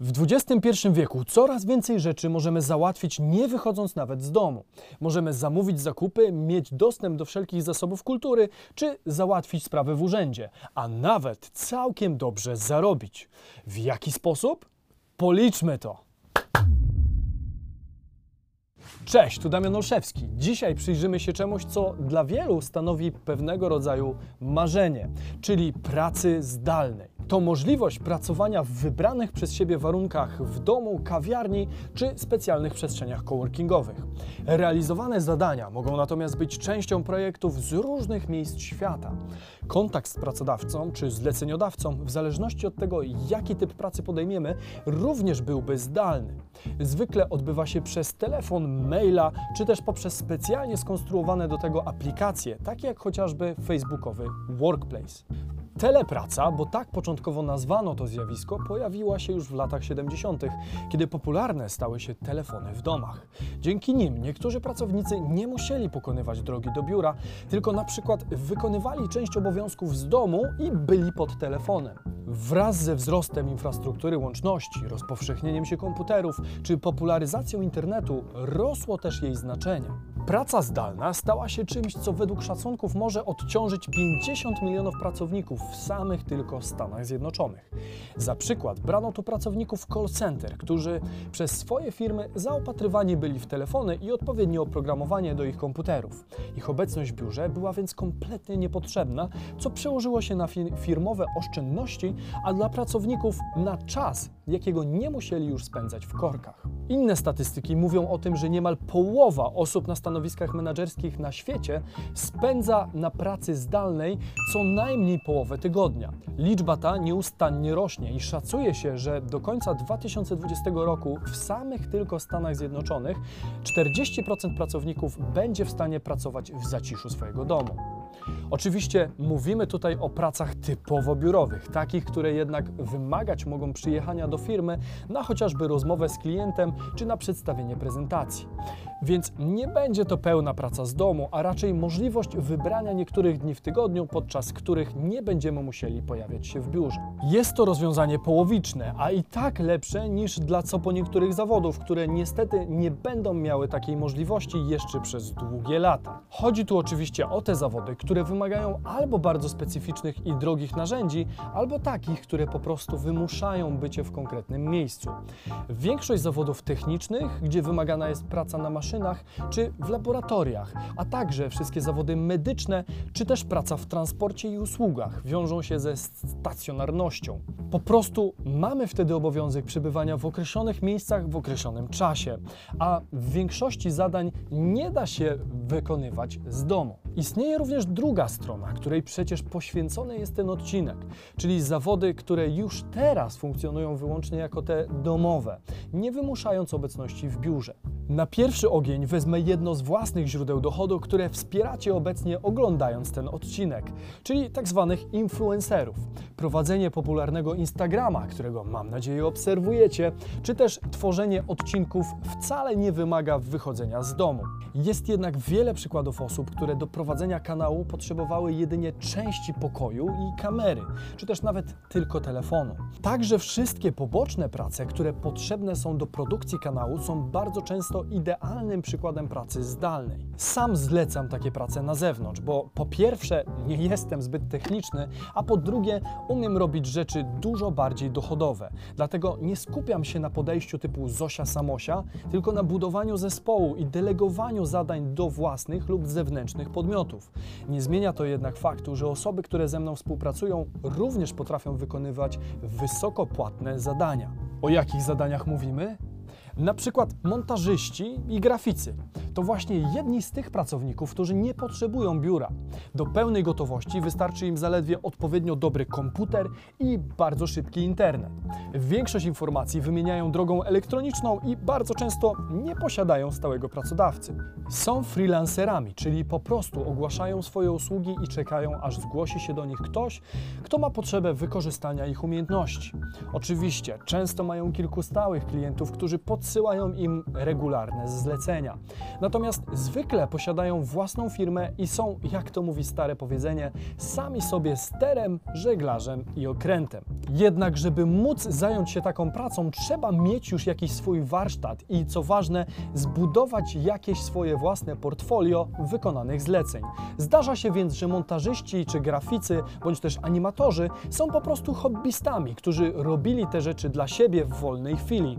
W XXI wieku coraz więcej rzeczy możemy załatwić nie wychodząc nawet z domu. Możemy zamówić zakupy, mieć dostęp do wszelkich zasobów kultury, czy załatwić sprawy w urzędzie, a nawet całkiem dobrze zarobić. W jaki sposób? Policzmy to. Cześć, tu Damian Olszewski. Dzisiaj przyjrzymy się czemuś, co dla wielu stanowi pewnego rodzaju marzenie, czyli pracy zdalnej. To możliwość pracowania w wybranych przez siebie warunkach w domu, kawiarni czy specjalnych przestrzeniach coworkingowych. Realizowane zadania mogą natomiast być częścią projektów z różnych miejsc świata. Kontakt z pracodawcą czy zleceniodawcą, w zależności od tego, jaki typ pracy podejmiemy, również byłby zdalny. Zwykle odbywa się przez telefon, maila czy też poprzez specjalnie skonstruowane do tego aplikacje, takie jak chociażby facebookowy Workplace. Telepraca, bo tak początkowo nazwano to zjawisko, pojawiła się już w latach 70., kiedy popularne stały się telefony w domach. Dzięki nim niektórzy pracownicy nie musieli pokonywać drogi do biura, tylko na przykład wykonywali część obowiązków z domu i byli pod telefonem. Wraz ze wzrostem infrastruktury łączności, rozpowszechnieniem się komputerów czy popularyzacją internetu rosło też jej znaczenie. Praca zdalna stała się czymś, co według szacunków może odciążyć 50 milionów pracowników w samych tylko Stanach Zjednoczonych. Za przykład brano tu pracowników call center, którzy przez swoje firmy zaopatrywani byli w telefony i odpowiednie oprogramowanie do ich komputerów. Ich obecność w biurze była więc kompletnie niepotrzebna, co przełożyło się na firmowe oszczędności, a dla pracowników na czas, jakiego nie musieli już spędzać w korkach. Inne statystyki mówią o tym, że niemal połowa osób na stanowiskach menedżerskich na świecie spędza na pracy zdalnej co najmniej połowę tygodnia. Liczba ta nieustannie rośnie i szacuje się, że do końca 2020 roku w samych tylko Stanach Zjednoczonych 40% pracowników będzie w stanie pracować w zaciszu swojego domu. Oczywiście mówimy tutaj o pracach typowo biurowych, takich, które jednak wymagać mogą przyjechania do firmy na chociażby rozmowę z klientem czy na przedstawienie prezentacji. Więc nie będzie to pełna praca z domu, a raczej możliwość wybrania niektórych dni w tygodniu, podczas których nie będziemy musieli pojawiać się w biurze. Jest to rozwiązanie połowiczne, a i tak lepsze niż dla co po niektórych zawodów, które niestety nie będą miały takiej możliwości jeszcze przez długie lata. Chodzi tu oczywiście o te zawody, które wymagają albo bardzo specyficznych i drogich narzędzi, albo takich, które po prostu wymuszają bycie w konkretnym miejscu. Większość zawodów technicznych, gdzie wymagana jest praca na maszynach czy w laboratoriach, a także wszystkie zawody medyczne, czy też praca w transporcie i usługach wiążą się ze stacjonarnością. Po prostu mamy wtedy obowiązek przebywania w określonych miejscach w określonym czasie, a w większości zadań nie da się wykonywać z domu. Istnieje również druga strona, której przecież poświęcony jest ten odcinek, czyli zawody, które już teraz funkcjonują wyłącznie jako te domowe, nie wymuszając obecności w biurze. Na pierwszy ogień wezmę jedno z własnych źródeł dochodu, które wspieracie obecnie oglądając ten odcinek, czyli tak zwanych influencerów. Prowadzenie popularnego Instagrama, którego mam nadzieję obserwujecie, czy też tworzenie odcinków wcale nie wymaga wychodzenia z domu. Jest jednak wiele przykładów osób, które do prowadzenia kanału potrzebowały jedynie części pokoju i kamery, czy też nawet tylko telefonu. Także wszystkie poboczne prace, które potrzebne są do produkcji kanału, są bardzo często idealnym przykładem pracy zdalnej. Sam zlecam takie prace na zewnątrz, bo po pierwsze nie jestem zbyt techniczny, a po drugie umiem robić rzeczy dużo bardziej dochodowe. Dlatego nie skupiam się na podejściu typu Zosia Samosia, tylko na budowaniu zespołu i delegowaniu zadań do własnych lub zewnętrznych podmiotów. Nie zmienia to jednak faktu, że osoby, które ze mną współpracują, również potrafią wykonywać wysoko płatne zadania. O jakich zadaniach mówimy? Na przykład montażyści i graficy. To właśnie jedni z tych pracowników, którzy nie potrzebują biura. Do pełnej gotowości wystarczy im zaledwie odpowiednio dobry komputer i bardzo szybki internet. Większość informacji wymieniają drogą elektroniczną i bardzo często nie posiadają stałego pracodawcy. Są freelancerami, czyli po prostu ogłaszają swoje usługi i czekają, aż zgłosi się do nich ktoś, kto ma potrzebę wykorzystania ich umiejętności. Oczywiście, często mają kilku stałych klientów, którzy podsyłają im regularne zlecenia. Natomiast zwykle posiadają własną firmę i są, jak to mówi stare powiedzenie, sami sobie sterem, żeglarzem i okrętem. Jednak, żeby móc zająć się taką pracą, trzeba mieć już jakiś swój warsztat i co ważne, zbudować jakieś swoje własne portfolio wykonanych zleceń. Zdarza się więc, że montażyści czy graficy, bądź też animatorzy są po prostu hobbystami, którzy robili te rzeczy dla siebie w wolnej chwili.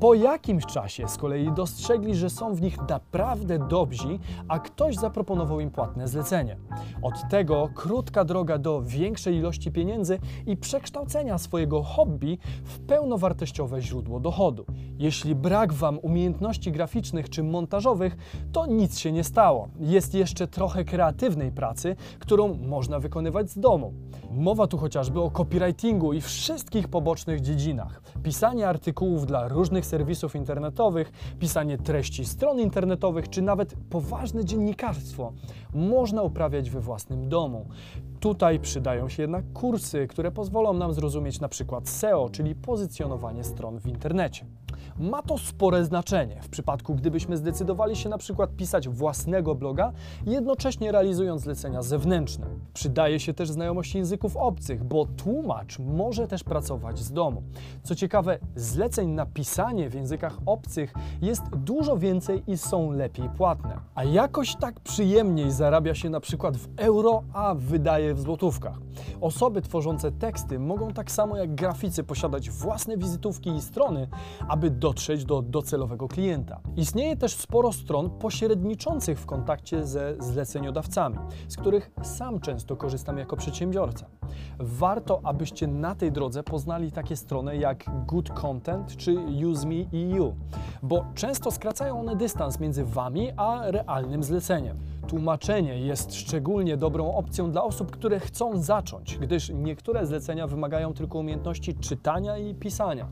Po jakimś czasie z kolei dostrzegli, że są w nich naprawdę dobrzy, a ktoś zaproponował im płatne zlecenie. Od tego krótka droga do większej ilości pieniędzy i przekształcenia swojego hobby w pełnowartościowe źródło dochodu. Jeśli brak Wam umiejętności graficznych czy montażowych, to nic się nie stało. Jest jeszcze trochę kreatywnej pracy, którą można wykonywać z domu. Mowa tu chociażby o copywritingu i wszystkich pobocznych dziedzinach. Pisanie artykułów dla różnych serwisów internetowych, pisanie treści stron internetowych, czy nawet poważne dziennikarstwo można uprawiać we własnym domu. Tutaj przydają się jednak kursy, które pozwolą nam zrozumieć na przykład SEO, czyli pozycjonowanie stron w internecie. Ma to spore znaczenie w przypadku, gdybyśmy zdecydowali się na przykład pisać własnego bloga, jednocześnie realizując zlecenia zewnętrzne. Przydaje się też znajomość języków obcych, bo tłumacz może też pracować z domu. Co ciekawe, zleceń na pisanie w językach obcych jest dużo więcej i są lepiej płatne. A jakoś tak przyjemniej zarabia się na przykład w euro, a wydaje w złotówkach. Osoby tworzące teksty mogą tak samo jak graficy posiadać własne wizytówki i strony, aby dotrzeć do docelowego klienta. Istnieje też sporo stron pośredniczących w kontakcie ze zleceniodawcami, z których sam często korzystam jako przedsiębiorca. Warto, abyście na tej drodze poznali takie strony jak Good Content czy UseMe.eu, bo często skracają one dystans między Wami a realnym zleceniem. Tłumaczenie jest szczególnie dobrą opcją dla osób, które chcą zacząć, gdyż niektóre zlecenia wymagają tylko umiejętności czytania i pisania.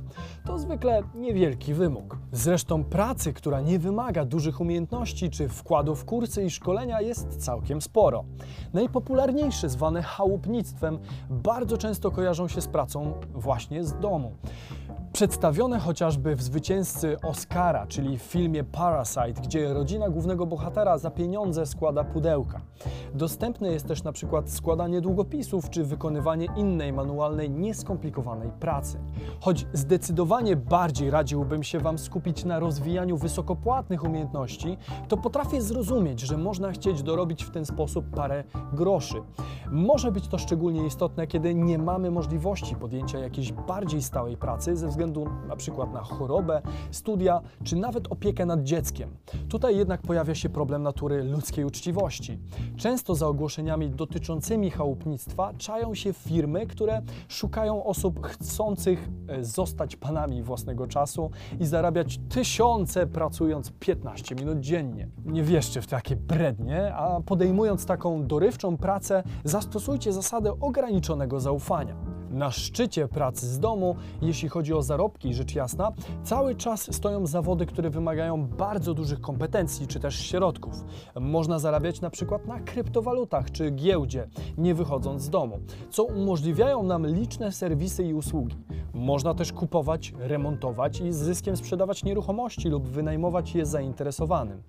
To zwykle niewielki wymóg. Zresztą pracy, która nie wymaga dużych umiejętności czy wkładu w kursy i szkolenia jest całkiem sporo. Najpopularniejsze, zwane chałupnictwem, bardzo często kojarzą się z pracą właśnie z domu. Przedstawione chociażby w zwycięzcy Oscara, czyli w filmie Parasite, gdzie rodzina głównego bohatera za pieniądze składa pudełka. Dostępne jest też na przykład składanie długopisów czy wykonywanie innej manualnej, nieskomplikowanej pracy. Choć zdecydowanie bardziej radziłbym się Wam skupić na rozwijaniu wysokopłatnych umiejętności, to potrafię zrozumieć, że można chcieć dorobić w ten sposób parę groszy. Może być to szczególnie istotne, kiedy nie mamy możliwości podjęcia jakiejś bardziej stałej pracy ze względu na przykład na chorobę, studia czy nawet opiekę nad dzieckiem. Tutaj jednak pojawia się problem natury ludzkiej uczciwości. Często za ogłoszeniami dotyczącymi chałupnictwa czają się firmy, które szukają osób chcących e, zostać panami własnego czasu i zarabiać tysiące pracując 15 minut dziennie. Nie wierzcie w takie brednie, a podejmując taką dorywczą pracę, zastosujcie zasadę ograniczonego zaufania. Na szczycie pracy z domu, jeśli chodzi o zarobki, rzecz jasna, cały czas stoją zawody, które wymagają bardzo dużych kompetencji czy też środków. Można zarabiać na przykład na kryptowalutach czy giełdzie, nie wychodząc z domu, co umożliwiają nam liczne serwisy i usługi. Można też kupować, remontować i z zyskiem sprzedawać nieruchomości lub wynajmować je zainteresowanym.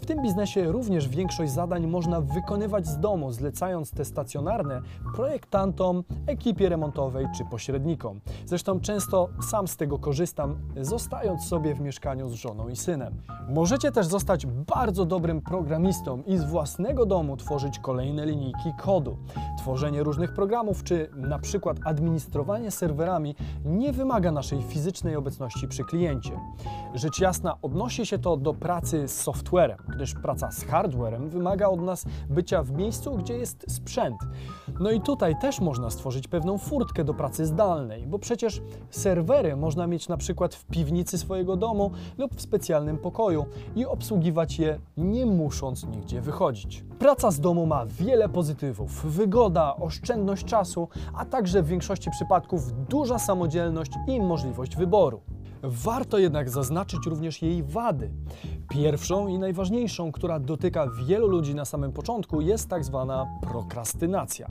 W tym biznesie również większość zadań można wykonywać z domu, zlecając te stacjonarne projektantom, ekipie remontowej czy pośrednikom. Zresztą często sam z tego korzystam, zostając sobie w mieszkaniu z żoną i synem. Możecie też zostać bardzo dobrym programistą i z własnego domu tworzyć kolejne linijki kodu. Tworzenie różnych programów czy na przykład administrowanie serwerami nie wymaga naszej fizycznej obecności przy kliencie. Rzecz jasna, odnosi się to do pracy z softwarem, gdyż praca z hardwarem wymaga od nas bycia w miejscu, gdzie jest sprzęt. No i tutaj też można stworzyć pewną furtkę do pracy zdalnej, bo przecież serwery można mieć na przykład w piwnicy swojego domu lub w specjalnym pokoju i obsługiwać je nie musząc nigdzie wychodzić. Praca z domu ma wiele pozytywów: wygoda, oszczędność czasu, a także w większości przypadków duża samodzielność i możliwość wyboru. Warto jednak zaznaczyć również jej wady. Pierwszą i najważniejszą, która dotyka wielu ludzi na samym początku, jest tak zwana prokrastynacja.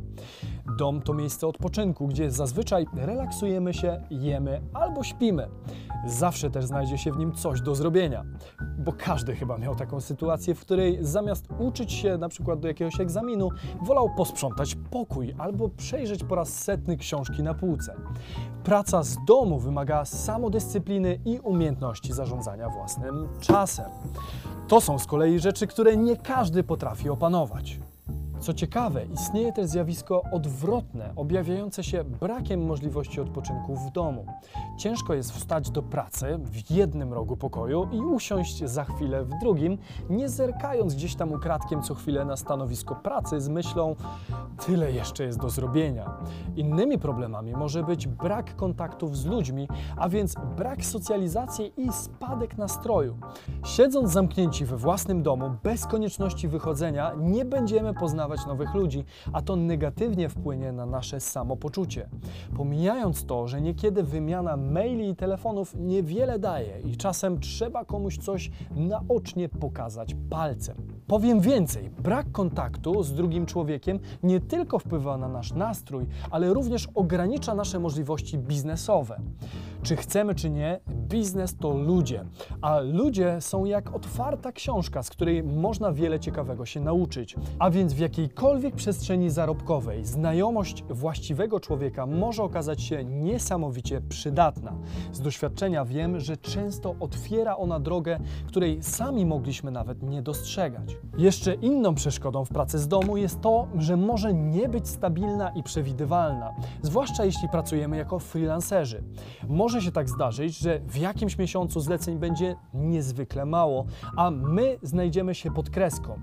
Dom to miejsce odpoczynku, gdzie zazwyczaj relaksujemy się, jemy albo śpimy. Zawsze też znajdzie się w nim coś do zrobienia, bo każdy chyba miał taką sytuację, w której zamiast uczyć się na przykład do jakiegoś egzaminu, wolał posprzątać pokój albo przejrzeć po raz setny książki na półce. Praca z domu wymaga samodyscypliny i umiejętności zarządzania własnym czasem. To są z kolei rzeczy, które nie każdy potrafi opanować. Co ciekawe, istnieje też zjawisko odwrotne, objawiające się brakiem możliwości odpoczynku w domu. Ciężko jest wstać do pracy w jednym rogu pokoju i usiąść za chwilę w drugim, nie zerkając gdzieś tam ukradkiem co chwilę na stanowisko pracy z myślą, tyle jeszcze jest do zrobienia. Innymi problemami może być brak kontaktów z ludźmi, a więc brak socjalizacji i spadek nastroju. Siedząc zamknięci we własnym domu, bez konieczności wychodzenia, nie będziemy poznawać nowych ludzi, a to negatywnie wpłynie na nasze samopoczucie. Pomijając to, że niekiedy wymiana maili i telefonów niewiele daje i czasem trzeba komuś coś naocznie pokazać palcem. Powiem więcej, brak kontaktu z drugim człowiekiem nie tylko wpływa na nasz nastrój, ale również ogranicza nasze możliwości biznesowe. Czy chcemy, czy nie, biznes to ludzie, a ludzie są jak otwarta książka, z której można wiele ciekawego się nauczyć. A więc w jakiejkolwiek przestrzeni zarobkowej znajomość właściwego człowieka może okazać się niesamowicie przydatna. Z doświadczenia wiem, że często otwiera ona drogę, której sami mogliśmy nawet nie dostrzegać. Jeszcze inną przeszkodą w pracy z domu jest to, że może nie być stabilna i przewidywalna, zwłaszcza jeśli pracujemy jako freelancerzy. Może się tak zdarzyć, że w jakimś miesiącu zleceń będzie niezwykle mało, a my znajdziemy się pod kreską.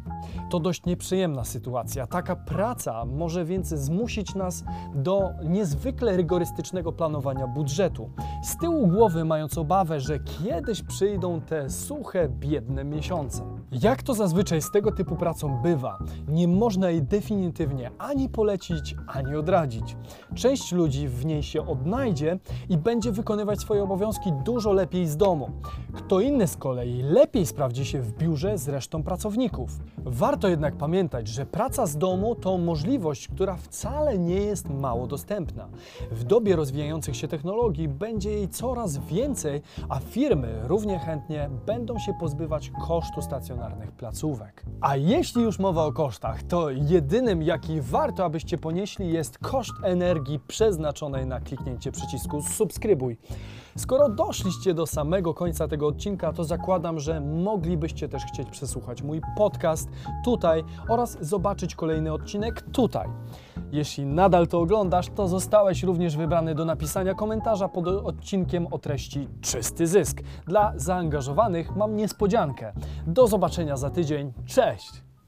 To dość nieprzyjemna sytuacja. Taka praca może więc zmusić nas do niezwykle rygorystycznego planowania budżetu. Z tyłu głowy mając obawę, że kiedyś przyjdą te suche, biedne miesiące. Jak to zazwyczaj z tego typu pracą bywa, nie można jej definitywnie ani polecić, ani odradzić. Część ludzi w niej się odnajdzie i będzie wykonywać swoje obowiązki dużo lepiej z domu. Kto inny z kolei lepiej sprawdzi się w biurze z resztą pracowników. Warto jednak pamiętać, że praca z domu to możliwość, która wcale nie jest mało dostępna. W dobie rozwijających się technologii będzie jej coraz więcej, a firmy równie chętnie będą się pozbywać kosztu stacjonarnych placówek. A jeśli już mowa o kosztach, to jedynym, jaki warto, abyście ponieśli, jest koszt energii przeznaczonej na kliknięcie przycisku subskrybuj. Skoro doszliście do samego końca tego odcinka, to zakładam, że moglibyście też chcieć przesłuchać mój podcast tutaj oraz zobaczyć kolejny odcinek tutaj. Jeśli nadal to oglądasz, to zostałeś również wybrany do napisania komentarza pod odcinkiem o treści Czysty Zysk. Dla zaangażowanych mam niespodziankę. Do zobaczenia za tydzień. Cześć!